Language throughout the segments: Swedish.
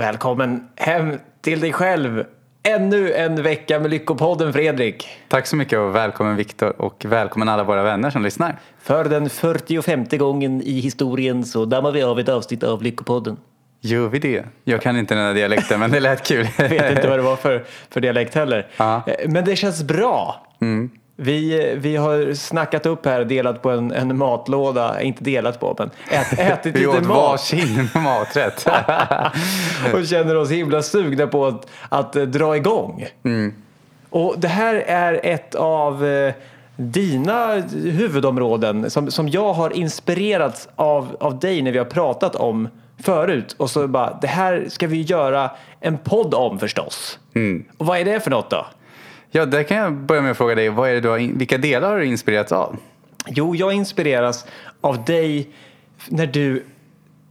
Välkommen hem till dig själv. Ännu en vecka med Lyckopodden Fredrik. Tack så mycket och välkommen Viktor och välkommen alla våra vänner som lyssnar. För den 45 gången i historien så dammar vi av ett avsnitt av Lyckopodden. Gör vi det? Jag kan inte den här dialekten men det lät kul. Jag vet inte vad det var för, för dialekt heller. Ja. Men det känns bra. Vi, vi har snackat upp här, delat på en, en matlåda, inte delat på men ät, ätit Vi lite åt mat. varsin maträtt. och känner oss himla sugna på att, att eh, dra igång. Och det här är ett av eh, dina huvudområden som, som jag har inspirerats av, av dig när vi har pratat om förut. Och så bara, det här ska vi göra en podd om förstås. Och vad är det för något då? Ja, där kan jag börja med att fråga dig, vad är det du har, vilka delar har du inspirerats av? Jo, jag inspireras av dig när du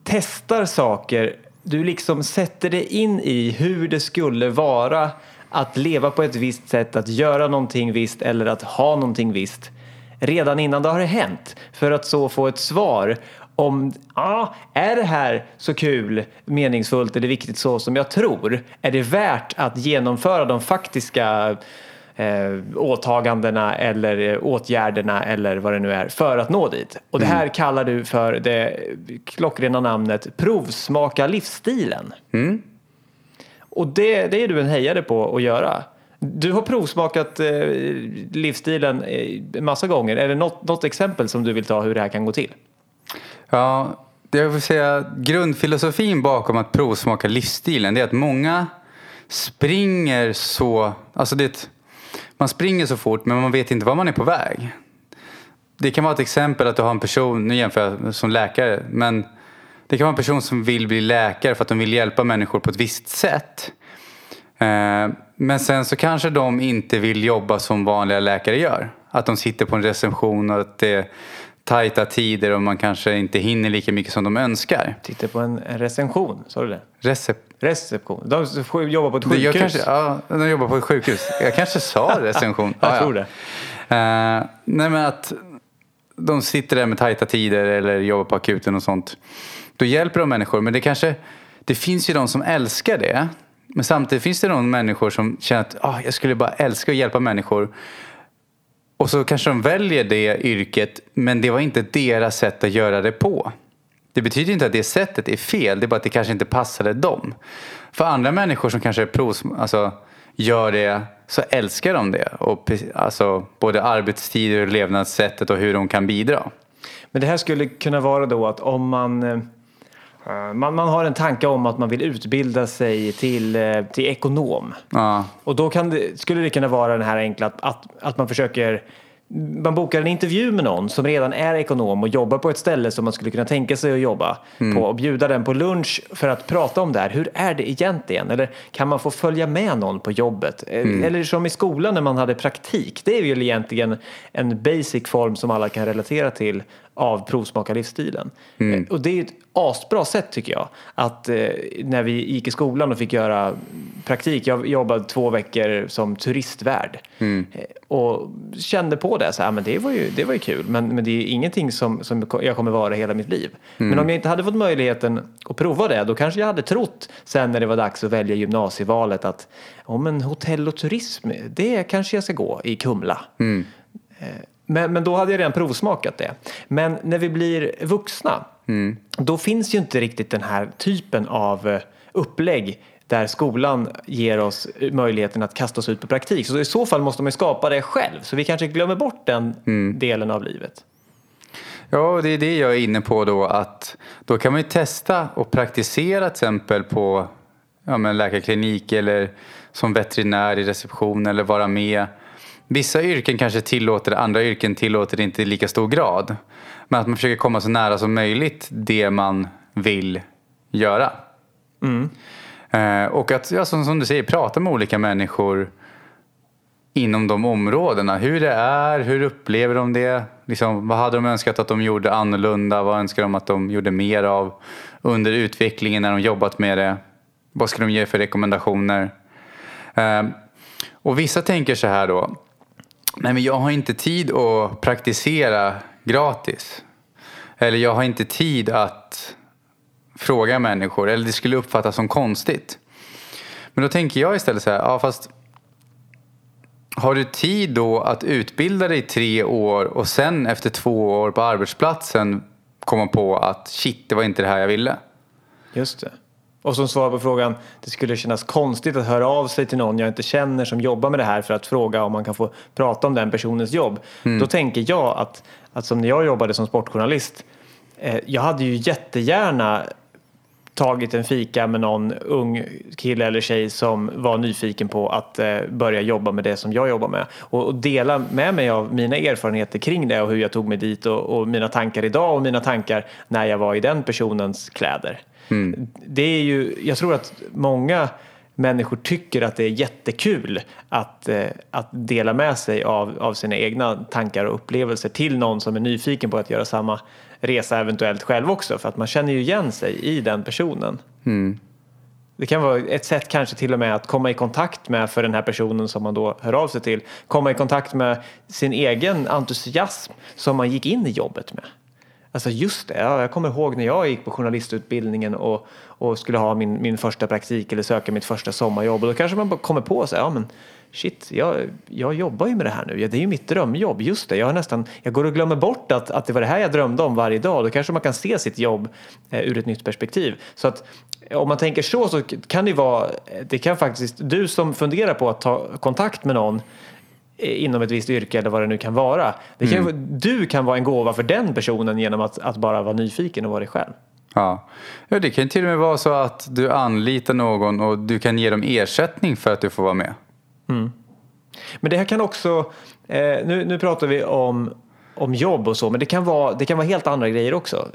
testar saker. Du liksom sätter dig in i hur det skulle vara att leva på ett visst sätt, att göra någonting visst eller att ha någonting visst redan innan det har hänt. För att så få ett svar om, ja, är det här så kul, meningsfullt eller viktigt så som jag tror? Är det värt att genomföra de faktiska eh, åtagandena eller eh, åtgärderna eller vad det nu är för att nå dit. Och det här kallar du för det klockrena namnet provsmaka livsstilen. Och det, det är du en hejare på att göra. Du har provsmakat eh, livsstilen eh, massa gånger. Är det något, något exempel som du vill ta hur det här kan gå till? Ja, det jag vill säga, grundfilosofin bakom att provsmaka livsstilen det är att många springer så, alltså det, man springer så fort men man vet inte var man är på väg. Det kan vara ett exempel att du har en person, nu jämför jag som läkare, men det kan vara en person som vill bli läkare för att de vill hjälpa människor på ett visst sätt. Eh, men sen så kanske de inte vill jobba som vanliga läkare gör. Att de sitter på en reception och att det tajta tider och man kanske inte hinner lika mycket som de önskar. Titta på en, en recension, sa du det? Recept. Reception. De jobbar på ett sjukhus. Jag kanske, ja, de jobbar på ett sjukhus. Jag kanske sa recension. Jag Ja, ja. tror det. Eh, nej men att de sitter där med tajta tider eller jobbar på akuten och sånt. Då hjälper de människor. Men det kanske, det finns ju de som älskar det. Men samtidigt finns det de människor som känner att ah, jag skulle bara älska att hjälpa människor. Och så kanske de väljer det yrket men det var inte deras sätt att göra det på. Det betyder inte att det sättet är fel, det är bara att det kanske inte passade dem. För andra människor som kanske är pros, alltså, gör det så älskar de det. Och, alltså, både arbetstider och levnadssättet och hur de kan bidra. Men det här skulle kunna vara då att om man, eh, man, man har en tanke om att man vill utbilda sig till, eh, till ekonom. Ja, Och då kan det, skulle det kunna vara den här enkla att, att, att man försöker man bokar en intervju med någon som redan är ekonom och jobbar på ett ställe som man skulle kunna tänka sig att jobba på och bjuda den på lunch för att prata om det här. Hur är det egentligen? Eller kan man få följa med någon på jobbet? Eh, Eller som i skolan när man hade praktik. Det är väl egentligen en basic form som alla kan relatera till av provsmakarlivsstilen. Eh, Och det är ett asbra sätt tycker jag. Att eh, när vi gick i skolan och fick göra praktik. Jag jobbade två veckor som turistvärd. Eh, Och kände på det. Så här, men det, var ju, det var ju kul. Men, men det är ingenting som, som jag kommer vara hela mitt liv. Men om jag inte hade fått möjligheten att prova det. Då kanske jag hade trott sen när det var dags att välja gymnasievalet. Att om en hotell och turism. Det kanske jag ska gå i Kumla. Men, men då hade jag redan provsmakat det. Men när vi blir vuxna, då finns ju inte riktigt den här typen av eh, upplägg där skolan ger oss möjligheten att kasta oss ut på praktik. Så i så fall måste man ju skapa det själv. Så vi kanske glömmer bort den delen av livet. Ja, det är det jag är inne på då att då kan man ju testa och praktisera till exempel på ja, men läkarklinik eller som veterinär i reception eller vara med. Vissa yrken kanske tillåter andra yrken tillåter det inte i lika stor grad. Men att man försöker komma så nära som möjligt det man vill göra. Eh, och att, ja, som, som du säger, prata med olika människor inom de områdena. Hur det är, hur upplever de det? Liksom, vad hade de önskat att de gjorde annorlunda? Vad önskar de att de gjorde mer av under utvecklingen när de jobbat med det? Vad ska de ge för rekommendationer? Eh, och vissa tänker så här då. Nej men jag har inte tid att praktisera gratis. Eller jag har inte tid att fråga människor eller det skulle uppfattas som konstigt. Men då tänker jag istället så här, ja fast har du tid då att utbilda dig i tre år och sen efter två år på arbetsplatsen komma på att shit, det var inte det här jag ville? Just det. Och som svar på frågan, det skulle kännas konstigt att höra av sig till någon jag inte känner som jobbar med det här för att fråga om man kan få prata om den personens jobb. Mm. Då tänker jag att, att som när jag jobbade som sportjournalist, eh, jag hade ju jättegärna tagit en fika med någon ung kille eller tjej som var nyfiken på att eh, börja jobba med det som jag jobbar med och, och, dela med mig av mina erfarenheter kring det och hur jag tog mig dit och, och, mina tankar idag och mina tankar när jag var i den personens kläder. Mm. Det är ju, jag tror att många människor tycker att det är jättekul att, eh, att dela med sig av, av sina egna tankar och upplevelser till någon som är nyfiken på att göra samma resa eventuellt själv också för att man känner ju igen sig i den personen. Mm. Det kan vara ett sätt kanske till och med att komma i kontakt med för den här personen som man då hör av sig till. Komma i kontakt med sin egen entusiasm som man gick in i jobbet med. Alltså just det, jag kommer ihåg när jag gick på journalistutbildningen och, och skulle ha min, min första praktik eller söka mitt första sommarjobb och då kanske man kommer på sig, ja men shit, jag, jag jobbar ju med det här nu. Det är ju mitt drömjobb. Just det, jag, har nästan, jag går och glömmer bort att, att det var det här jag drömde om varje dag. Då kanske man kan se sitt jobb eh, ur ett nytt perspektiv. Så att om man tänker så så kan det vara, det kan faktiskt, du som funderar på att ta kontakt med någon inom ett visst yrke eller vad det nu kan vara. Kan, mm. Du kan vara en gåva för den personen genom att, att bara vara nyfiken och vara dig själv. Ja. ja, det kan till och med vara så att du anlitar någon och du kan ge dem ersättning för att du får vara med. Mm. Men det här kan också, eh, nu, nu pratar vi om om jobb och så, men det kan, vara, det kan vara helt andra grejer också.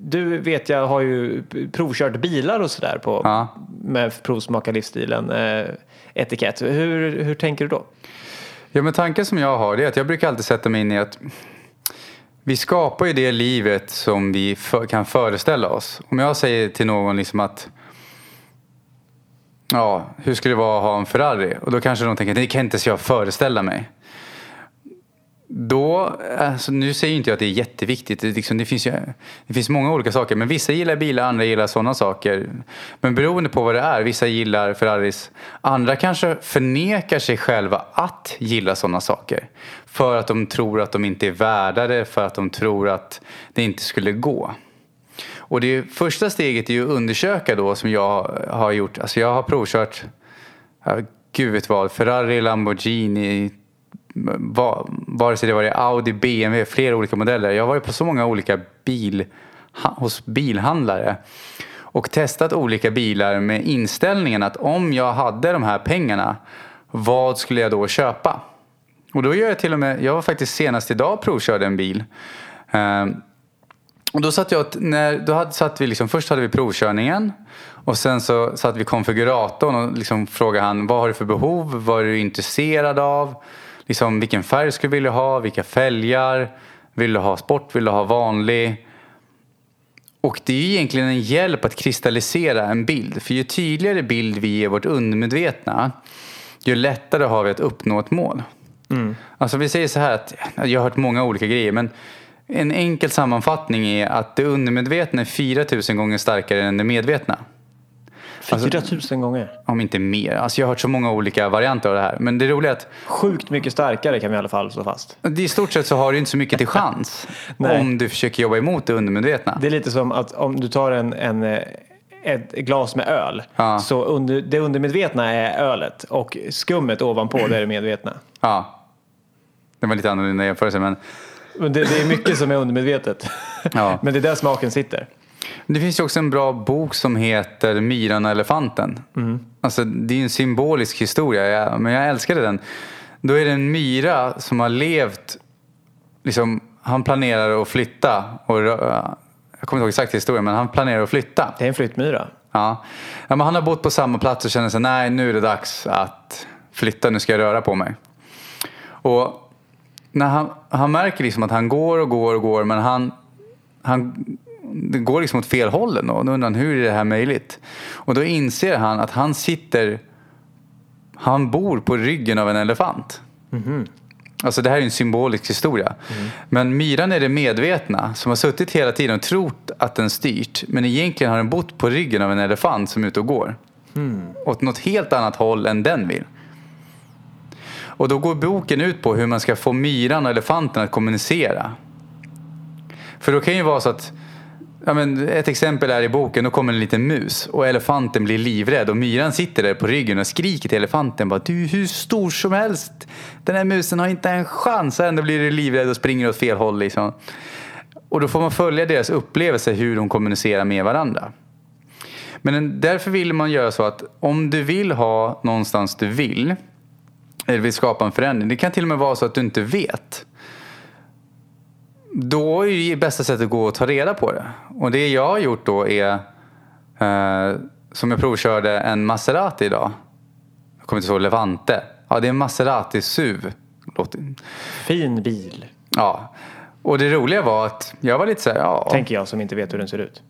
Du vet jag har ju provkört bilar och sådär ja. med provsmaka livsstilen eh, etikett. Hur, hur tänker du då? Ja, men tanken som jag har är att jag brukar alltid sätta mig in i att vi skapar ju det livet som vi för, kan föreställa oss. Om jag säger till någon liksom att ja, hur skulle det vara att ha en Ferrari? Och då kanske de tänker, det kan inte ens jag föreställa mig. Då, alltså nu säger inte jag att det är jätteviktigt. Det, liksom, det, finns ju, det finns många olika saker. Men vissa gillar bilar, andra gillar sådana saker. Men beroende på vad det är, vissa gillar Ferraris. Andra kanske förnekar sig själva att gilla sådana saker. För att de tror att de inte är värda det, för att de tror att det inte skulle gå. Och det första steget är ju att undersöka då som jag har gjort. Alltså jag har provkört, gud vet vad, Ferrari, Lamborghini, vare sig det var Audi, BMW, flera olika modeller. Jag har varit på så många olika bil, hos bilhandlare och testat olika bilar med inställningen att om jag hade de här pengarna, vad skulle jag då köpa? Och då gör jag till och med, jag var faktiskt senast idag provkörde en bil. Ehm, och då satt jag, när, då hade, satt vi liksom, först hade vi provkörningen och sen så satt vi konfiguratorn och liksom frågade han vad har du för behov, vad är du intresserad av, liksom, vilken färg skulle du vilja ha, vilka fälgar, vill du ha sport, vill du ha vanlig? Och det är ju egentligen en hjälp att kristallisera en bild. För ju tydligare bild vi ger vårt undermedvetna, ju lättare har vi att uppnå ett mål. Mm. Alltså vi säger så här att, jag har hört många olika grejer, men en enkel sammanfattning är att det undermedvetna är 4000 gånger starkare än det medvetna. 4000 alltså, gånger? Om inte mer. Alltså jag har hört så många olika varianter av det här. Men det roliga är att... Sjukt mycket starkare kan vi i alla fall slå fast. I stort sett så har du inte så mycket till chans om du försöker jobba emot det undermedvetna. Det är lite som att om du tar en, en ett glas med öl. Ja. Så under, det undermedvetna är ölet och skummet ovanpå det är det medvetna. Ja. Det var lite annorlunda jämförelse men men det, det, är mycket som är undermedvetet. Ja. Men det är där smaken sitter. Det finns ju också en bra bok som heter Myran och elefanten. Mm. Alltså, det är en symbolisk historia, men jag älskade den. Då är det en myra som har levt, liksom, han planerar att flytta. Och, jag kommer inte ihåg exakt historien, men han planerar att flytta. Det är en flyttmyra. Ja. ja men han har bott på samma plats och känner sig, nej nu är det dags att flytta, nu ska jag röra på mig. Och när han, han märker liksom att han går och går och går men han, han det går liksom åt fel håll och då undrar han hur är det här möjligt? Och då inser han att han sitter, han bor på ryggen av en elefant. Mm. Alltså det här är en symbolisk historia. Men myran är det medvetna som har suttit hela tiden och trott att den styrt. Men egentligen har den bott på ryggen av en elefant som är ute och går. Åt något helt annat håll än den vill. Och då går boken ut på hur man ska få myran och elefanten att kommunicera. För då kan ju vara så att Ja, men ett exempel är i boken, då kommer en liten mus och elefanten blir livrädd och myran sitter där på ryggen och skriker till elefanten bara Du är hur stor som helst. Den här musen har inte en chans. Och ändå blir du livrädd och springer åt fel håll liksom. Och då får man följa deras upplevelse hur de kommunicerar med varandra. Men därför vill man göra så att om du vill ha någonstans du vill eller vill skapa en förändring. Det kan till och med vara så att du inte vet. Då är det bästa sättet att gå och ta reda på det. Och det jag har gjort då är eh, som jag provkörde en Maserati idag. Jag kommer inte ihåg Levante. Ja, det är en Maserati SUV. Låter- Fin bil, Ja. Och det roliga var att jag var lite så här, ja, tänker jag som inte vet hur den ser ut.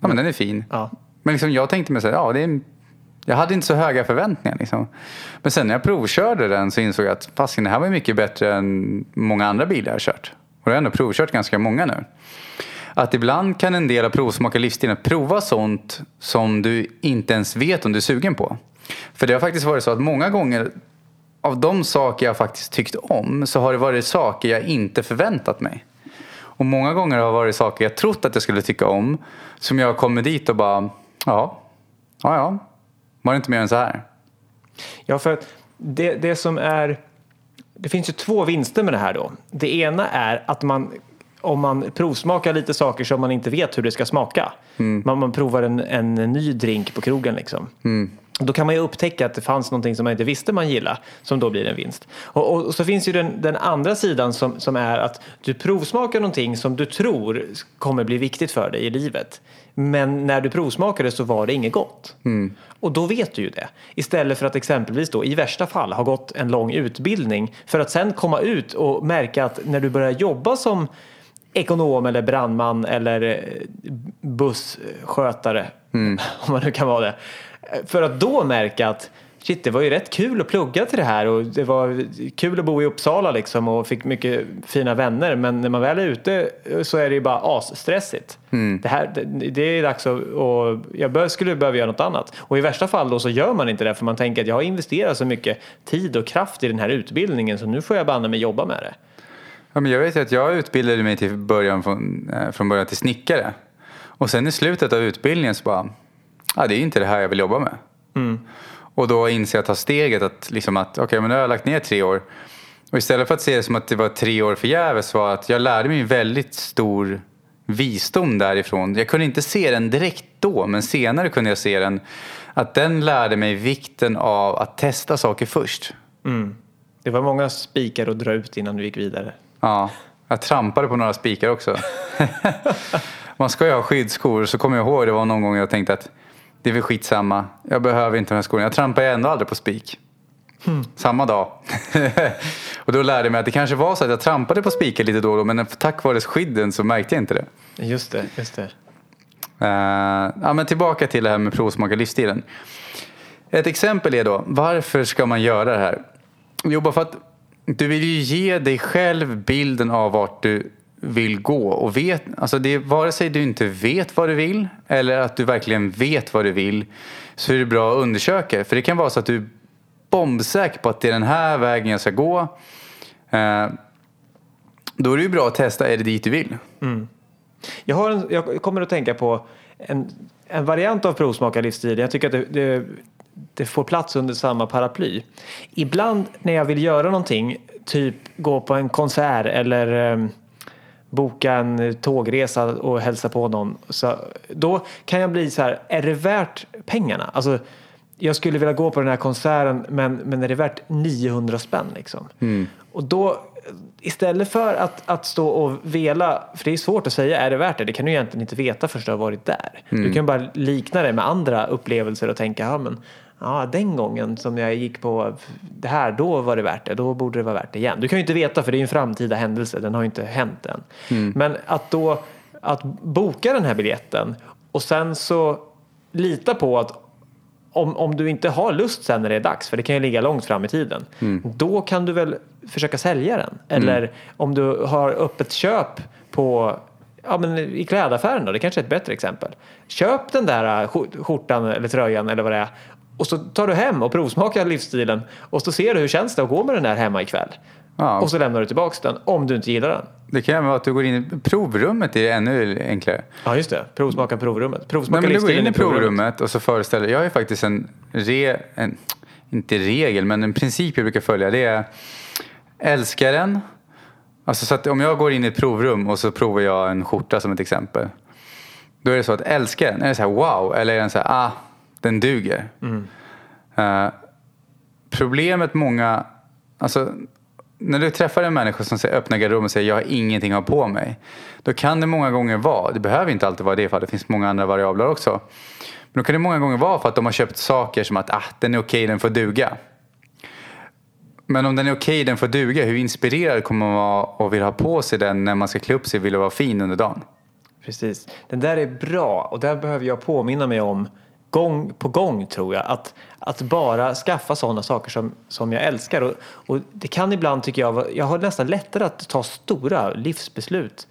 ja men den är fin. Ja. Men liksom jag tänkte mig så här, ja det är en... Jag hade inte så höga förväntningar liksom. Men sen när jag provkörde den så insåg jag att fasiken, det här var ju mycket bättre än många andra bilar jag kört. Och jag har ändå provkört ganska många nu. Att ibland kan en del av provsmaka livsstilen prova sånt som du inte ens vet om du är sugen på. För det har faktiskt varit så att många gånger av de saker jag faktiskt tyckt om så har det varit saker jag inte förväntat mig. Och många gånger har det varit saker jag trott att jag skulle tycka om som jag kommer dit och bara, ja, ja, ja, var det inte mer än så här? Ja, för att det, det som är... Det finns ju två vinster med det här då. Det ena är att man om man provsmakar lite saker som man inte vet hur det ska smaka. Man, man provar en, en ny drink på krogen liksom. Då kan man ju upptäcka att det fanns någonting som man inte visste man gillade som då blir en vinst. Och, och, så finns ju den, den andra sidan som, som är att du provsmakar någonting som du tror kommer bli viktigt för dig i livet. Men när du provsmakade så var det inget gott. Och då vet du ju det. Istället för att exempelvis då i värsta fall ha gått en lång utbildning för att sen komma ut och märka att när du börjar jobba som ekonom eller brandman eller eh, busskötare, om man nu kan vara det. För att då märka att shit, det var ju rätt kul att plugga till det här och det var kul att bo i Uppsala liksom och fick mycket fina vänner. Men när man väl är ute så är det ju bara asstressigt. Det, här, det, det är dags att, och jag bör, skulle behöva göra något annat. Och i värsta fall då så gör man inte det för man tänker att jag har investerat så mycket tid och kraft i den här utbildningen så nu får jag banne mig jobba med det. Ja, men jag vet ju att jag utbildade mig till början från, eh, från början till snickare. Och sen i slutet av utbildningen så bara, ja, det är inte det här jag vill jobba med. Och då inser jag att ta steget att, liksom att okej, men nu har jag lagt ner tre år. Och istället för att se det som att det var tre år förgäves var att jag lärde mig en väldigt stor visdom därifrån. Jag kunde inte se den direkt då, men senare kunde jag se den. Att den lärde mig vikten av att testa saker först. Det var många spikar att dra ut innan du gick vidare. Ja, jag trampade på några spikar också. Man ska ju ha skyddsskor, så kommer jag ihåg det var någon gång jag tänkte att det är väl skitsamma, jag behöver inte de här skorna. Jag trampar ju ändå aldrig på spik. Samma dag. och då lärde jag mig att det kanske var så att jag trampade på spikar lite då och då men tack vare skydden så märkte jag inte det. Just det, just det. Eh, ja, men tillbaka till det här med provsmaka livsstilen. Ett exempel är då, varför ska man göra det här? Jo, bara för att du vill ju ge dig själv bilden av vart du vill gå. Och vet, alltså det är vare sig du inte vet vad du vill eller att du verkligen vet vad du vill så är det bra att undersöka. För det kan vara så att du är bombsäker på att det är den här vägen jag ska gå. Eh, då är det ju bra att testa, är det dit du vill? Mm. Jag, har en, jag kommer att tänka på en, en variant av provsmakarlivsstil. Jag tycker att det, det, det får plats under samma paraply. Ibland när jag vill göra någonting, typ gå på en konsert eller eh, boka en tågresa och hälsa på någon. Så, då kan jag bli så här, är det värt pengarna? Alltså, jag skulle vilja gå på den här konserten men, men är det värt 900 spänn liksom? Och då istället för att, att stå och vela, för det är svårt att säga är det värt det, det kan du egentligen inte veta förrän du har varit där. Du kan bara likna det med andra upplevelser och tänka, ja men ja, den gången som jag gick på det här, då var det värt det, då borde det vara värt det igen. Du kan ju inte veta för det är en framtida händelse, den har ju inte hänt än. Men att då att boka den här biljetten och sen så lita på att om, om du inte har lust sen när det är dags, för det kan ju ligga långt fram i tiden, då kan du väl försöka sälja den. Eller om du har öppet köp på Ja, men i klädaffären då, det kanske är ett bättre exempel. Köp den där skjor- skjortan eller tröjan eller vad det är och så tar du hem och provsmakar livsstilen och så ser du hur känns det att gå med den där hemma ikväll. Ja. Och så lämnar du tillbaka den om du inte gillar den. Det kan även vara att du går in i provrummet, är ännu enklare. Ja, just det. Provsmaka provrummet. Nej, Provsmaka men du går in i provrummet och så föreställer jag har ju faktiskt en, re, en, inte regel, men en princip jag brukar följa. Det är älskaren. Alltså så att om jag går in i ett provrum och så provar jag en skjorta som ett exempel. Då är det så att älskaren, är det så här wow eller är den så här ah, den duger. Eh, problemet många, alltså när du träffar en människa som säger, öppnar garderoben och säger jag har ingenting att ha på mig. Då kan det många gånger vara, det behöver inte alltid vara det för det finns många andra variabler också. Men då kan det många gånger vara för att de har köpt saker som att ah, den är okej, den får duga. Men om den är okej, den får duga, hur inspirerad kommer man vara och vill ha på sig den när man ska klä upp sig och vill vara fin under dagen? Precis. Den där är bra och där behöver jag påminna mig om gång på gång tror jag. Att, att bara skaffa sådana saker som, som jag älskar. Och, och det kan ibland tycker jag, jag har nästan lättare att ta stora livsbeslut.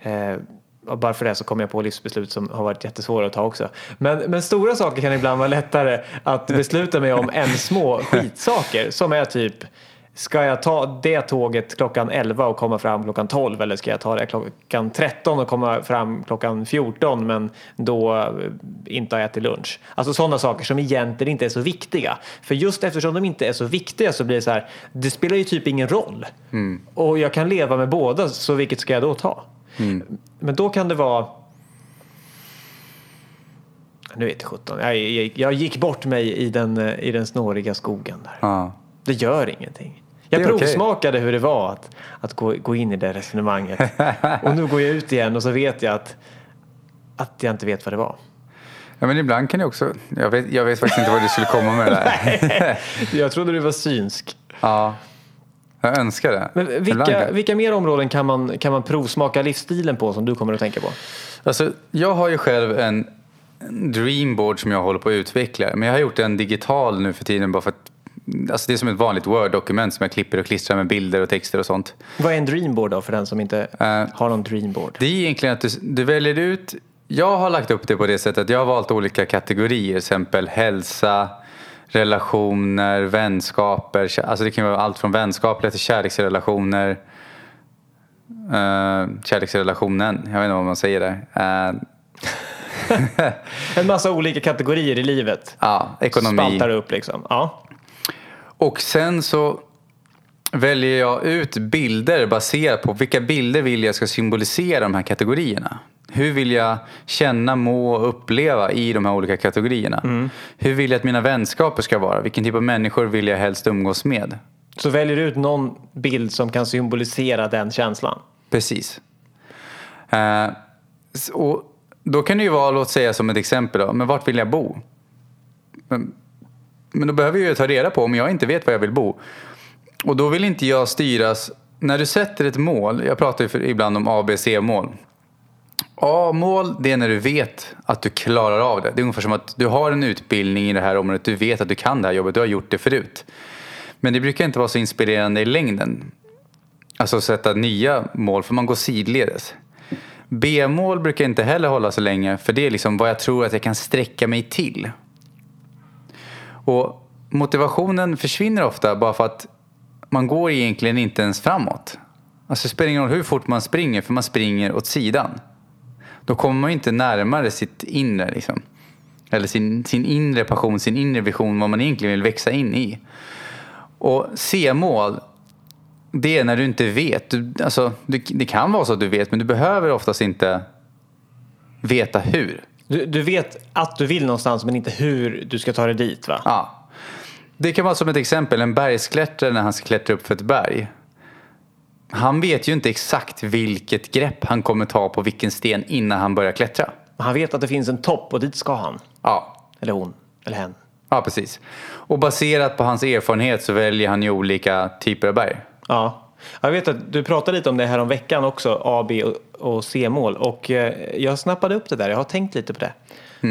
Eh, bara för det så kommer jag på livsbeslut som har varit jättesvåra att ta också. Men, men stora saker kan ibland vara lättare att besluta mig om än små skitsaker. Som är typ, ska jag ta det tåget klockan 11 och komma fram klockan 12 eller ska jag ta det klockan 13 och komma fram klockan 14 men då eh, inte ha ätit lunch. Alltså sådana saker som egentligen inte är så viktiga. För just eftersom de inte är så viktiga så blir det så här, det spelar ju typ ingen roll. Och jag kan leva med båda, så vilket ska jag då ta? Men då kan det vara nu vet jag sjutton. Jag, jag, jag gick bort mig i den, eh, i den snåriga skogen där. Ja. Det gör ingenting. Jag Det provsmakade hur det var att, att gå, gå in i det resonemanget. och nu går jag ut igen och så vet jag att, att jag inte vet vad det var. ja, men ibland kan det också, jag vet, jag vet faktiskt inte vad du skulle komma med där. Jag trodde du var synsk. ja. Jag önskar det. Men vilka, vilka mer områden kan man, kan man provsmaka livsstilen på som du kommer att tänka på? Alltså, jag har ju själv en en dreamboard som jag håller på att utveckla. Men jag har gjort den digital nu för tiden bara för att Alltså det är som ett vanligt Word-dokument som jag klipper och klistrar med bilder och texter och sånt. Vad är en dreamboard då för den som inte Eh, har någon dreamboard? Det är egentligen att du, du väljer ut Jag har lagt upp det på det sättet att jag har valt olika kategorier. Till exempel hälsa, relationer, vänskaper. Alltså det kan vara allt från vänskapliga till kärleksrelationer. Uh, kärleksrelationen, jag vet inte vad man säger där. Eh, En massa olika kategorier i livet. ja, ekonomi. Spaltar upp liksom. Ja. Och sen så väljer jag ut bilder baserat på vilka bilder vill jag ska symbolisera de här kategorierna. Hur vill jag känna, må och uppleva i de här olika kategorierna? Hur vill jag att mina vänskaper ska vara? Vilken typ av människor vill jag helst umgås med? Så väljer du ut någon bild som kan symbolisera den känslan. Precis. Eh, och då kan det ju vara, låt säga som ett exempel då, men vart vill jag bo? Men, då behöver jag ju ta reda på om jag inte vet var jag vill bo. Och då vill inte jag styras, när du sätter ett mål, jag pratar ju för, ibland om ABC-mål. A-mål, det är när du vet att du klarar av det. Det är ungefär som att du har en utbildning i det här området, du vet att du kan det här jobbet, du har gjort det förut. Men det brukar inte vara så inspirerande i längden. Alltså sätta nya mål, för man går sidledes. B-mål brukar inte heller hålla så länge, för det är liksom vad jag tror att jag kan sträcka mig till. Och motivationen försvinner ofta bara för att man går egentligen inte ens framåt. Alltså det spelar ingen roll hur fort man springer, för man springer åt sidan. Då kommer man ju inte närmare sitt inre liksom. Eller sin, sin inre passion, sin inre vision, vad man egentligen vill växa in i. Och C-mål, det är när du inte vet. Du, alltså, du, det kan vara så att du vet, men du behöver oftast inte veta hur. Du, du vet att du vill någonstans men inte hur du ska ta dig dit va? Ja. Det kan vara som ett exempel, en bergsklättrare när han ska klättra upp för ett berg. Han vet ju inte exakt vilket grepp han kommer ta på vilken sten innan han börjar klättra. Han vet att det finns en topp och dit ska han. Ja, Eller hon. Eller hen. ja precis. Och baserat på hans erfarenhet så väljer han ju olika typer av berg. Ja. Jag vet att du pratade lite om det här om veckan också, A, B och, C-mål. Och eh, jag snappade upp det där, jag har tänkt lite på det.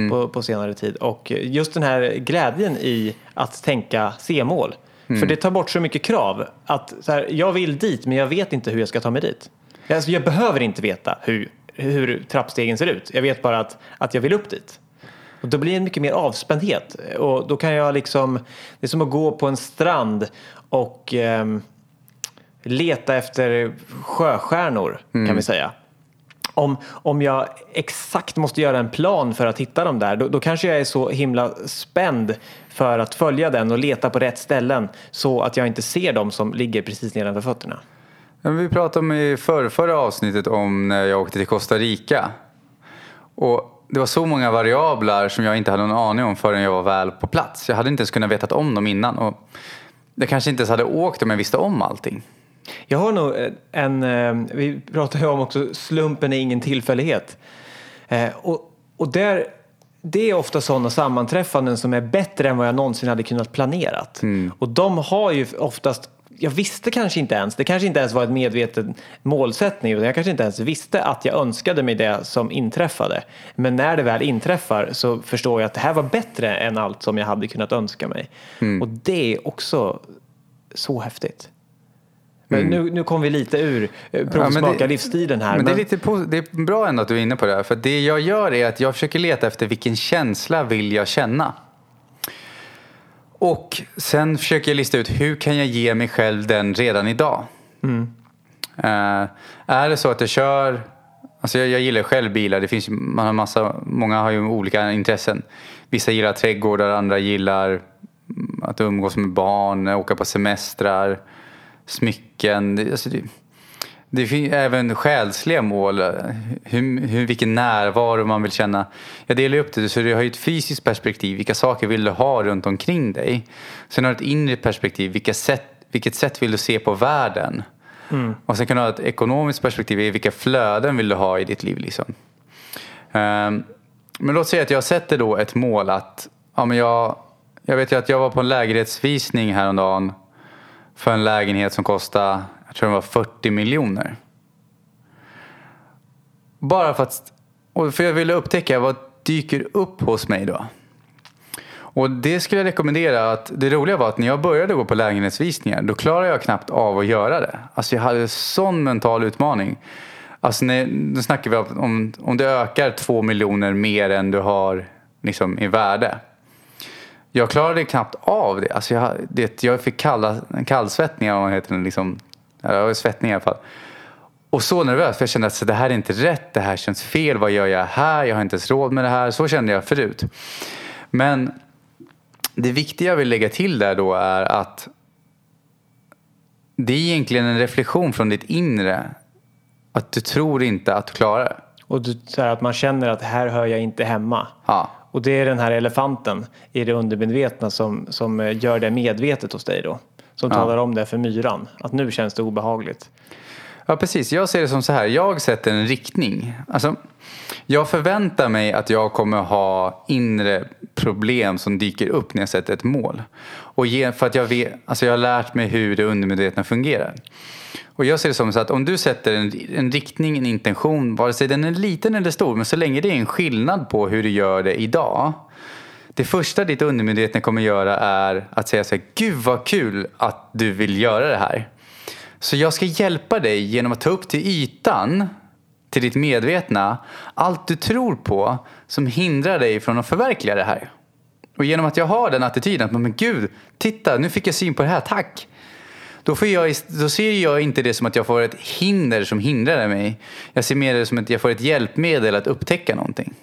på, på senare tid. Och just den här glädjen i att tänka C-mål. För det tar bort så mycket krav. Att så här, jag vill dit men jag vet inte hur jag ska ta mig dit. Alltså, jag behöver inte veta hur, hur trappstegen ser ut. Jag vet bara att, att jag vill upp dit. Och då blir det mycket mer avspändhet. Och då kan jag liksom, det är som att gå på en strand och ehm, leta efter sjöstjärnor kan vi säga. Om, om jag exakt måste göra en plan för att hitta dem där, då, då kanske jag är så himla spänd för att följa den och leta på rätt ställen så att jag inte ser dem som ligger precis nedanför fötterna. Men Vi pratade om i förra, förra avsnittet om när jag åkte till Costa Rica. Och det var så många variabler som jag inte hade någon aning om förrän jag var väl på plats. Jag hade inte ens kunnat veta om dem innan. Och jag kanske inte ens hade åkt om jag visste om allting. Jag har nog en, eh, vi pratar ju om också slumpen är ingen tillfällighet. Eh, och, och där, det är ofta sådana sammanträffanden som är bättre än vad jag någonsin hade kunnat planerat. Och de har ju oftast jag visste kanske inte ens, det kanske inte ens var ett medveten målsättning utan jag kanske inte ens visste att jag önskade mig det som inträffade. Men när det väl inträffar så förstår jag att det här var bättre än allt som jag hade kunnat önska mig. Och det är också så häftigt. Men nu, nu kom vi lite ur eh, provsmaka det- livsstilen här. Men det är, lite det är bra ändå att du är inne på det här. För det jag gör är att jag försöker leta efter vilken känsla vill jag känna. Och sen försöker jag lista ut hur kan jag ge mig själv den redan idag. Eh, är det så att jag kör, alltså jag, jag gillar själv bilar, det finns man har massa, många har ju olika intressen. Vissa gillar trädgårdar, andra gillar mm, att umgås med barn, åka på semestrar, smycken. Det, alltså det, det finns även själsliga mål, hur, hur, vilken närvaro man vill känna. Jag delar upp det så du har ju ett fysiskt perspektiv, vilka saker vill du ha runt omkring dig. Sen har du ett inre perspektiv, vilka sätt, vilket sätt vill du se på världen? Och sen kan du ha ett ekonomiskt perspektiv, vilka flöden vill du ha i ditt liv? Liksom. Ehm, men låt säga att jag sätter då ett mål att, ja men jag, jag vet ju att jag var på en lägenhetsvisning häromdagen för en lägenhet som kostade, jag tror det var 40 miljoner. Bara för att, och för jag ville upptäcka vad dyker upp hos mig då. Och det skulle jag rekommendera att det roliga var att när jag började gå på lägenhetsvisningar då klarade jag knappt av att göra det. Alltså jag hade sån mental utmaning. Alltså när, nu snackar vi om, om, det ökar två miljoner mer än du har liksom, i värde. Jag klarade knappt av det. Alltså jag, det jag fick kalla, kallsvettningar, vad heter det, liksom, ja, svettningar i alla fall. Och så nervös för jag kände att det här är inte rätt, det här känns fel, vad gör jag här, jag har inte ens råd med det här. Så kände jag förut. Men det viktiga jag vill lägga till där då är att det är egentligen en reflektion från ditt inre. Att du tror inte att du klarar det. Och du, här, att man känner att här hör jag inte hemma. Ja. Och det är den här elefanten i det undermedvetna som, som eh, gör det medvetet hos dig då. Som talar om det för myran. Att nu känns det obehagligt. Ja, precis. Jag ser det som så här. Jag sätter en riktning. Alltså, jag förväntar mig att jag kommer ha inre problem som dyker upp när jag sätter ett mål. Och ge, för att jag, vet, alltså jag har lärt mig hur det undermedvetna fungerar. Och jag ser det som så att om du sätter en, en riktning, en intention, vare sig den är liten eller stor, men så länge det är en skillnad på hur du gör det idag. Det första ditt undermedvetna kommer göra är att säga så här, gud vad kul att du vill göra det här. Så jag ska hjälpa dig genom att ta upp till ytan, till ditt medvetna, allt du tror på som hindrar dig från att förverkliga det här. Och genom att jag har den attityden att men gud, titta nu fick jag syn på det här, tack. Då, får jag, då ser jag inte det som att jag får ett hinder som hindrar mig. Jag ser mer det som att jag får ett hjälpmedel att upptäcka någonting.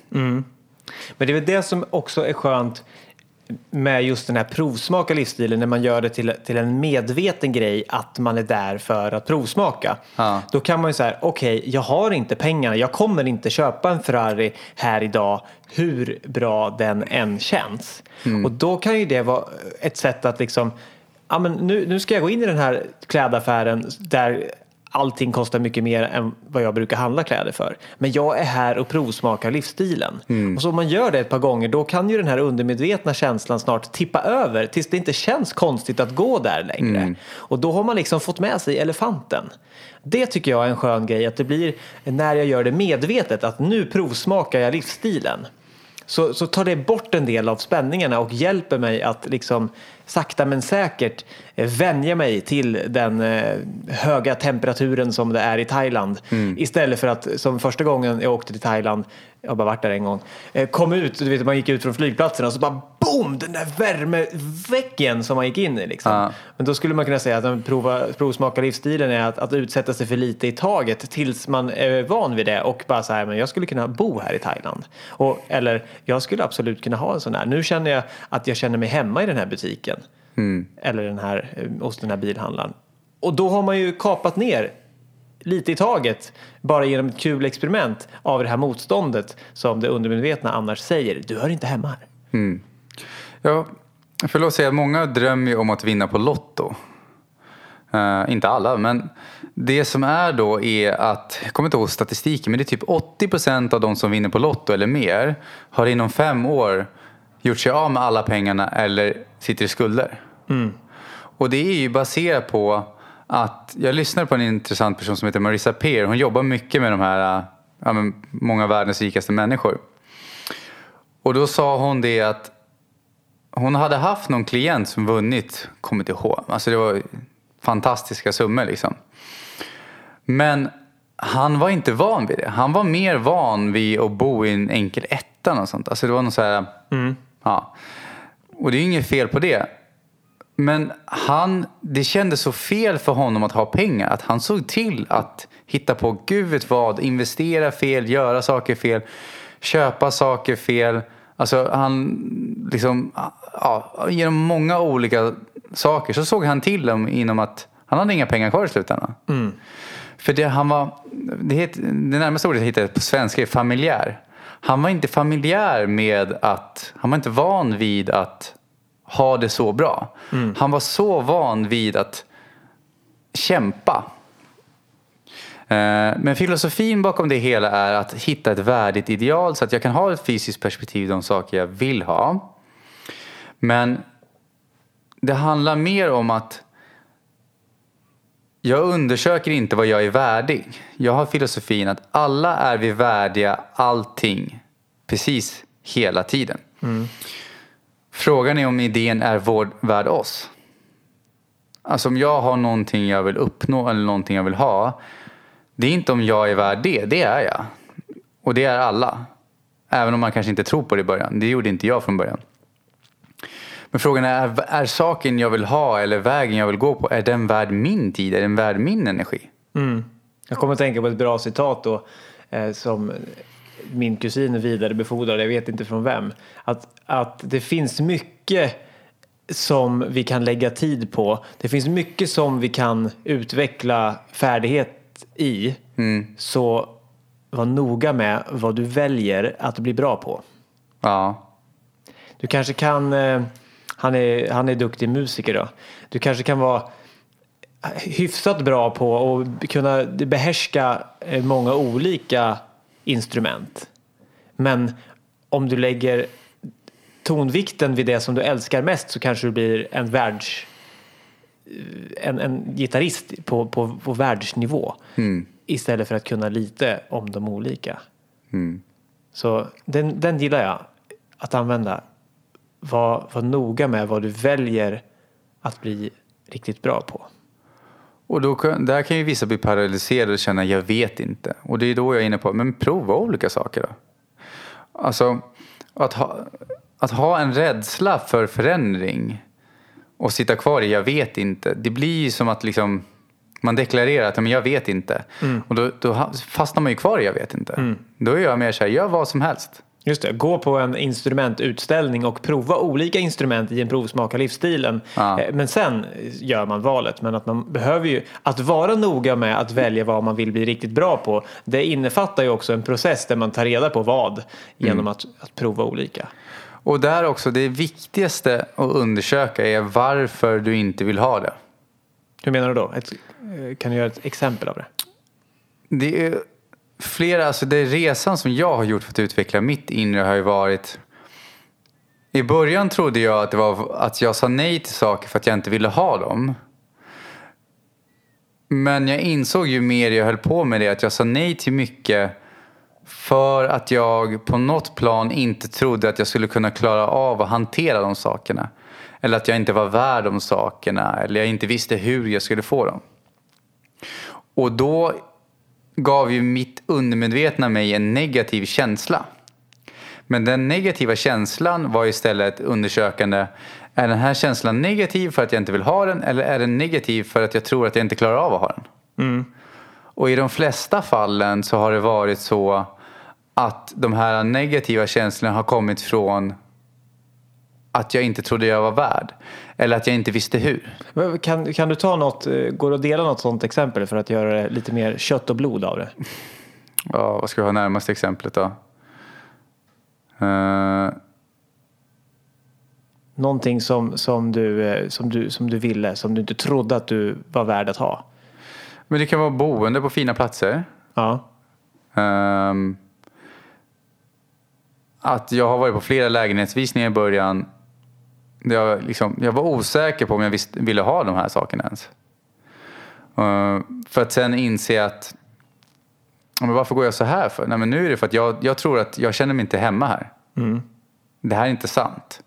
Men det är väl det som också är skönt med just den här provsmaka livsstilen när man gör det till, till en medveten grej att man är där för att provsmaka. Ja. Då kan man ju säga, okej, jag har inte pengarna, jag kommer inte köpa en Ferrari här idag hur bra den än känns. Och då kan ju det vara ett sätt att liksom, ja men nu, nu ska jag gå in i den här klädaffären där allting kostar mycket mer än vad jag brukar handla kläder för. Men jag är här och provsmakar livsstilen. Och så om man gör det ett par gånger då kan ju den här undermedvetna känslan snart tippa över tills det inte känns konstigt att gå där längre. Och då har man liksom fått med sig elefanten. Det tycker jag är en skön grej att det blir när jag gör det medvetet att nu provsmakar jag livsstilen. så, så tar det bort en del av spänningarna och hjälper mig att liksom sakta men säkert eh, vänja mig till den eh, höga temperaturen som det är i Thailand. Mm. Istället för att som första gången jag åkte till Thailand, jag har bara varit där en gång, eh, kom ut, du vet man gick ut från flygplatsen och så bara boom, den där värmeväggen som man gick in i. Liksom. Ja. Men då skulle man kunna säga att prova, provsmaka livsstilen är att, att utsätta sig för lite i taget tills man är van vid det och bara så här, men jag skulle kunna bo här i Thailand. Och, eller jag skulle absolut kunna ha en sån här. Nu känner jag att jag känner mig hemma i den här butiken. Eller den här, eh, hos den här bilhandlaren. Och då har man ju kapat ner lite i taget bara genom ett kul experiment av det här motståndet som det undermedvetna annars säger. Du hör inte hemma här. Ja, för låt säga, många drömmer ju om att vinna på Lotto. Eh, inte alla, men det som är då är att, jag kommer inte ihåg statistiken, men det är typ 80% av de som vinner på Lotto eller mer har inom fem år gjort sig av med alla pengarna eller sitter i skulder. Och det är ju baserat på att, jag lyssnade på en intressant person som heter Marissa Peer. Hon jobbar mycket med de här, ja, men många av världens rikaste människor. Och då sa hon det att hon hade haft någon klient som vunnit, kommer inte ihåg, alltså det var fantastiska summor liksom. Men han var inte van vid det. Han var mer van vid att bo i en enkel etta och sånt. Alltså det var något så här, ja. Och det är ju inget fel på det. Men han, det kändes så fel för honom att ha pengar att han såg till att hitta på gud vet vad, investera fel, göra saker fel, köpa saker fel. Alltså han liksom, ja, genom många olika saker så såg han till dem inom att han hade inga pengar kvar i slutändan. För det, han var, det, heter, det närmaste ordet jag hittade på svenska är familjär. Han var inte familjär med att, han var inte van vid att ha det så bra. Han var så van vid att kämpa. Eh, Men filosofin bakom det hela är att hitta ett värdigt ideal så att jag kan ha ett fysiskt perspektiv i de saker jag vill ha. Men det handlar mer om att jag undersöker inte vad jag är värdig. Jag har filosofin att alla är vi värdiga allting precis hela tiden. Frågan är om idén är vår, värd oss. Alltså om jag har någonting jag vill uppnå eller någonting jag vill ha. Det är inte om jag är värd det, det är jag. Och det är alla. Även om man kanske inte tror på det i början. Det gjorde inte jag från början. Men frågan är, är saken jag vill ha eller vägen jag vill gå på, är den värd min tid? Är den värd min energi? Mm. Jag kommer att tänka på ett bra citat då eh, som min kusin vidarebefordrade, jag vet inte från vem. Att, att det finns mycket som vi kan lägga tid på. Det finns mycket som vi kan utveckla färdighet i. Så var noga med vad du väljer att bli bra på. Ja. Du kanske kan, eh, han är, han är duktig musiker då. Du kanske kan vara hyfsat bra på att kunna behärska eh, många olika instrument. Men om du lägger tonvikten vid det som du älskar mest så kanske du blir en världs en, en gitarrist på, på, på världsnivå istället för att kunna lite om de olika. Så den, den gillar jag att använda. Var, var noga med vad du väljer att bli riktigt bra på. Och då, där kan ju vissa bli paralyserade och känna jag vet inte. Och det är då jag är inne på, men prova olika saker då. Alltså, att ha, att ha en rädsla för förändring och sitta kvar i jag vet inte. Det blir ju som att liksom, man deklarerar att men jag vet inte. Och då, då fastnar man ju kvar i jag vet inte. Då är jag mer så här, gör vad som helst. Just det, gå på en instrumentutställning och prova olika instrument i en provsmaka livsstilen. Ja. Eh, Men sen gör man valet. Men att man behöver ju, att vara noga med att välja vad man vill bli riktigt bra på. Det innefattar ju också en process där man tar reda på vad genom att, att prova olika. Och där också, det viktigaste att undersöka är varför du inte vill ha det. Hur menar du då? Ett, eh, kan du göra ett exempel av det? Det är flera, alltså det resan som jag har gjort för att utveckla mitt inre har ju varit i början trodde jag att det var att jag sa nej till saker för att jag inte ville ha dem. Men jag insåg ju mer jag höll på med det att jag sa nej till mycket För att jag på något plan inte trodde att jag skulle kunna klara av att hantera de sakerna. Eller att jag inte var värd de sakerna. Eller jag inte visste hur jag skulle få dem. Och då gav ju mitt undermedvetna mig en negativ känsla. Men den negativa känslan var istället undersökande. Är den här känslan negativ för att jag inte vill ha den eller är den negativ för att jag tror att jag inte klarar av att ha den? Mm. Och i de flesta fallen så har det varit så att de här negativa känslorna har kommit från att jag inte trodde jag var värd. Eller att jag inte visste hur. Kan, kan du ta något, eh, går det att dela något sånt exempel för att göra det lite mer kött och blod av det? Ja, vad ska vi ha närmaste exemplet då? Uh... Någonting som, som, du, eh, som, du, som du ville, som du inte trodde att du var värd att ha? Men det kan vara boende på fina platser. Ja. Um, att jag har varit på flera lägenhetsvisningar i början. Jag, liksom, jag var osäker på om jag visst, ville ha de här sakerna ens. Uh, för att sen inse att men varför går jag så här för? Nej, men nu är det för att jag, jag tror att jag känner mig inte hemma här. Mm. Det här är inte sant.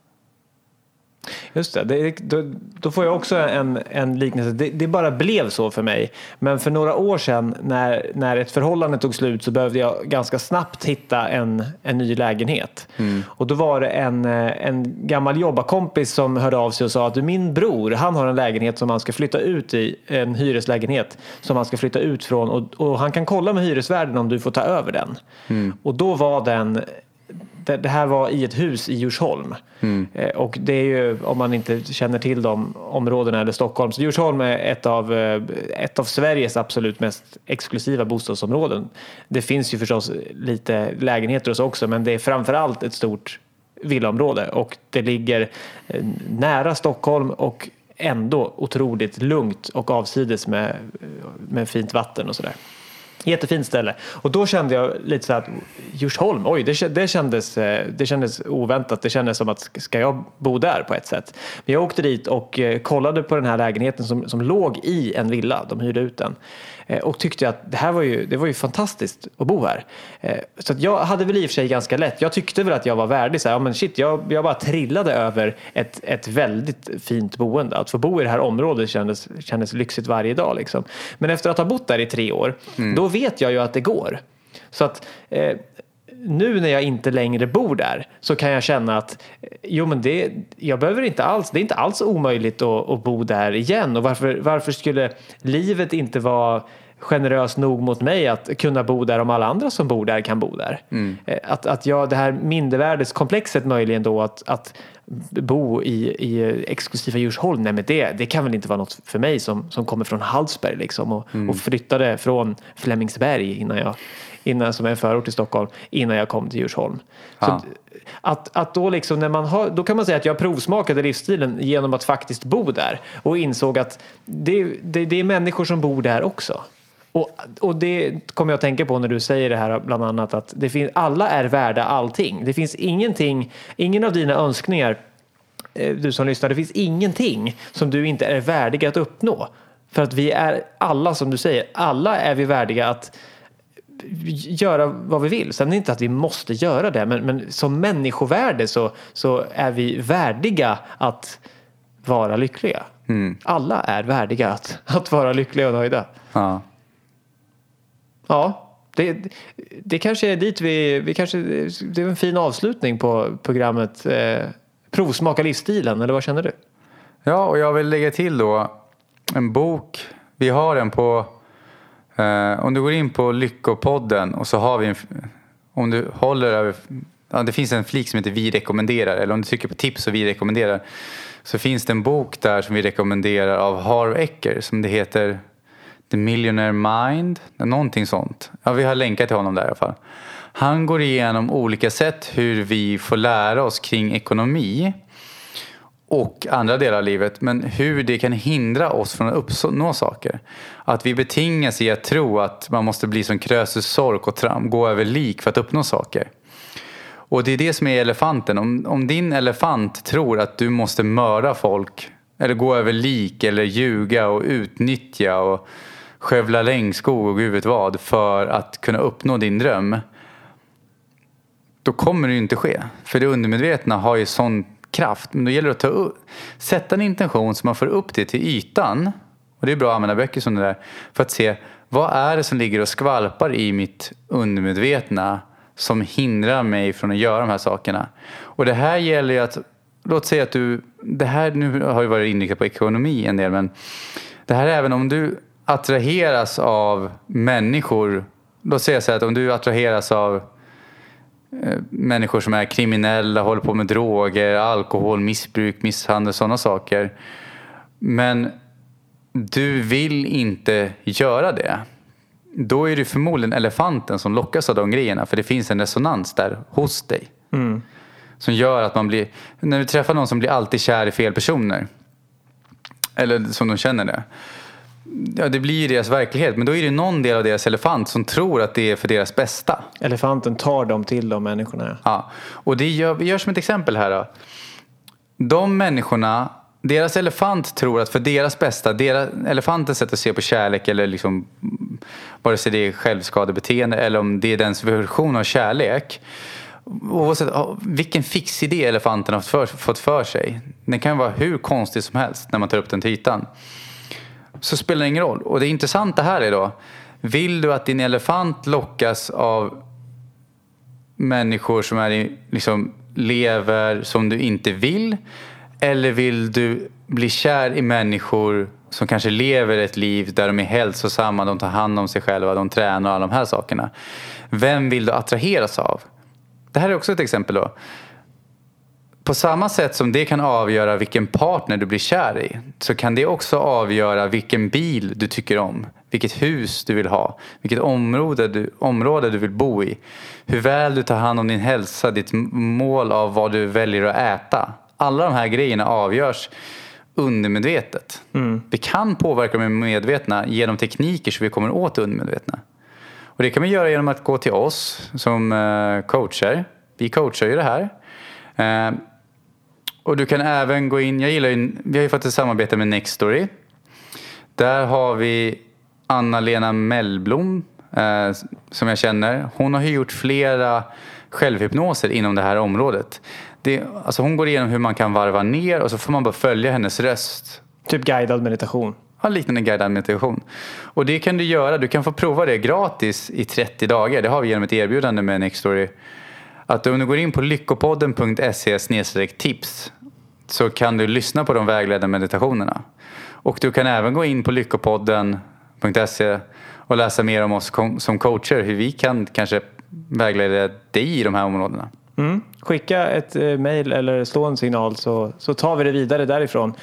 Just det, det då, då, får jag också en, en liknelse. Det, det, bara blev så för mig. Men för några år sedan när, när ett förhållande tog slut så behövde jag ganska snabbt hitta en, en ny lägenhet. Mm. Och då var det en, en gammal jobbarkompis som hörde av sig och sa att min bror han har en lägenhet som han ska flytta ut i, en hyreslägenhet som han ska flytta ut från och, och han kan kolla med hyresvärden om du får ta över den. Mm. Och då var den det, det, här var i ett hus i Djursholm. Mm. Eh, och det är ju, om man inte känner till de områdena eller Stockholm, så Djursholm är ett av, eh, ett av Sveriges absolut mest exklusiva bostadsområden. Det finns ju förstås lite lägenheter så också, men det är framförallt ett stort villaområde och det ligger eh, nära Stockholm och ändå otroligt lugnt och avsides med, med fint vatten och sådär. Jättefint ställe. Och då kände jag lite så att Djursholm, oj, det, det, kändes, eh, det kändes oväntat. Det kändes som att ska jag bo där på ett sätt? Men jag åkte dit och eh, kollade på den här lägenheten som, som låg i en villa. De hyrde ut den. Eh, och tyckte att det här var ju, det var ju fantastiskt att bo här. Så jag hade väl i och för sig ganska lätt. Jag tyckte väl att jag var värdig. Så här, ja, men shit, jag, jag bara trillade över ett, ett väldigt fint boende. Att få bo i det här området kändes, kändes lyxigt varje dag. Liksom. Men efter att ha bott där i tre år, mm. då vet jag ju att det går. Så att eh, nu när jag inte längre bor där så kan jag känna att eh, jo men det, jag behöver inte alls, det är inte alls omöjligt att, att bo där igen och varför, varför skulle livet inte vara generös nog mot mig att kunna bo där om alla andra som bor där kan bo där. Mm. Eh, att, att jag, det här mindervärdeskomplexet möjligen då att, att bo i, i exklusiva Djursholm, nej men det, det kan väl inte vara något för mig som, som kommer från Hallsberg liksom och, mm. och flyttade från Flemingsberg innan jag, innan, som är en förort till Stockholm, innan jag kom till Djursholm. Så att, att då, liksom när man har, då kan man säga att jag provsmakade livsstilen genom att faktiskt bo där och insåg att det, det, det är människor som bor där också. Och, och det kommer jag att tänka på när du säger det här bland annat att det finns, alla är värda allting. Det finns ingenting, ingen av dina önskningar, eh, du som lyssnar, det finns ingenting som du inte är värdig att uppnå. För att vi är alla, som du säger, alla är vi värdiga att göra vad vi vill. Sen är det inte att vi måste göra det, men, men som människovärde så, så är vi värdiga att vara lyckliga. Mm. Alla är värdiga att, att vara lyckliga och nöjda. Ja. Ja, det, det kanske är dit vi, vi kanske, det är en fin avslutning på programmet eh, Provsmaka livsstilen, eller vad känner du? Ja, och jag vill lägga till då en bok. Vi har den på, eh, om du går in på Lyckopodden och så har vi en, om du håller över, ja, det finns en flik som heter Vi rekommenderar, eller om du trycker på tips och Vi rekommenderar, så finns det en bok där som vi rekommenderar av Harv Ecker som det heter The Millionaire Mind, någonting sånt. Ja, vi har länkat till honom där i alla fall. Han går igenom olika sätt hur vi får lära oss kring ekonomi och andra delar av livet, men hur det kan hindra oss från att uppnå saker. Att vi betingas i att tro att man måste bli som Krösus sork och tram, gå över lik för att uppnå saker. Och det är det som är elefanten. Om, om din elefant tror att du måste mörda folk eller gå över lik eller ljuga och utnyttja och skövla regnskog och gud vet vad för att kunna uppnå din dröm. då kommer det ju inte ske. För det undermedvetna har ju sån kraft. Men då gäller det att ta upp, sätta en intention så man får upp det till ytan. Och det är bra att använda böcker som det där. För att se vad är det som ligger och skvalpar i mitt undermedvetna som hindrar mig från att göra de här sakerna. Och det här gäller ju att, låt säga att du, det här nu har ju varit inriktat på ekonomi en del men det här är även om du attraheras av människor, låt säga så här att om du attraheras av eh, människor som är kriminella, håller på med droger, alkohol, missbruk, misshandel, sådana saker. Men du vill inte göra det. Då är det förmodligen elefanten som lockas av de grejerna för det finns en resonans där hos dig. Mm. Som gör att man blir, när du träffar någon som blir alltid kär i fel personer. Eller som de känner det. Ja, det blir ju deras verklighet. Men då är det någon del av deras elefant som tror att det är för deras bästa. Elefanten tar dem till de människorna. Ja. Och det gör, vi gör som ett exempel här då. De människorna, deras elefant tror att för deras bästa, deras, elefantens sätt att se på kärlek eller liksom vare sig det är självskadebeteende eller om det är dens version av kärlek. Oavsett vilken fix idé elefanten har fått för, fått för sig. Den kan vara hur konstig som helst när man tar upp den till ytan. Så spelar det ingen roll. Och det intressanta här är då. Vill du att din elefant lockas av människor som är i, liksom, lever som du inte vill? Eller vill du bli kär i människor som kanske lever ett liv där de är hälsosamma, de tar hand om sig själva, de tränar och alla de här sakerna. Vem vill du attraheras av? Det här är också ett exempel då. På samma sätt som det kan avgöra vilken partner du blir kär i så kan det också avgöra vilken bil du tycker om, vilket hus du vill ha, vilket område du, område du vill bo i, hur väl du tar hand om din hälsa, ditt mål av vad du väljer att äta. Alla de här grejerna avgörs undermedvetet. Mm. Vi kan påverka de medvetna genom tekniker så vi kommer åt det undermedvetna. Och det kan man göra genom att gå till oss som eh, coacher. Vi coachar ju det här. Och du kan även gå in, jag gillar ju, vi har ju fått ett samarbete med Nextory. Där har vi Anna-Lena Mellblom eh, som jag känner. Hon har ju gjort flera självhypnoser inom det här området. Det, alltså hon går igenom hur man kan varva ner och så får man bara följa hennes röst. Typ guidad meditation. Ja, liknande guidad meditation. Och det kan du göra. Du kan få prova det gratis i 30 dagar. Det har vi genom ett erbjudande med Nextory. Att om du går in på lyckopodden.se tips så kan du lyssna på de vägledande meditationerna. Och du kan även gå in på lyckopodden.se och läsa mer om oss som coacher. Hur vi kan kanske vägleda dig i de här områdena. Mm. Skicka ett eh, eller slå en signal så, så tar vi det vidare därifrån.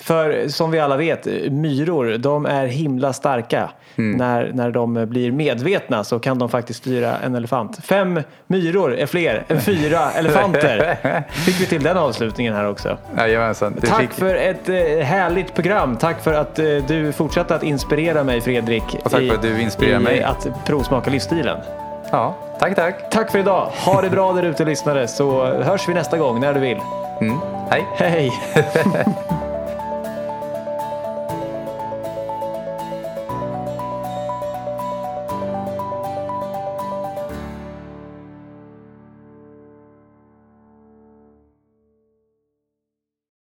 För som vi alla vet, myror de är himla starka. Mm. När, när de blir medvetna så kan de faktiskt styra en elefant. Fem myror är fler än fyra elefanter. Fick vi till den avslutningen här också. Jajamensan. Tack fick... för ett eh, härligt program. Tack för att eh, du fortsatte att inspirera mig Fredrik. Och tack för att du inspirerar mig. att provsmaka livsstilen. Ja, tack tack. Tack för idag. Ha det bra där ute lyssnare så hörs vi nästa gång när du vill. Mm. Hej. Hej.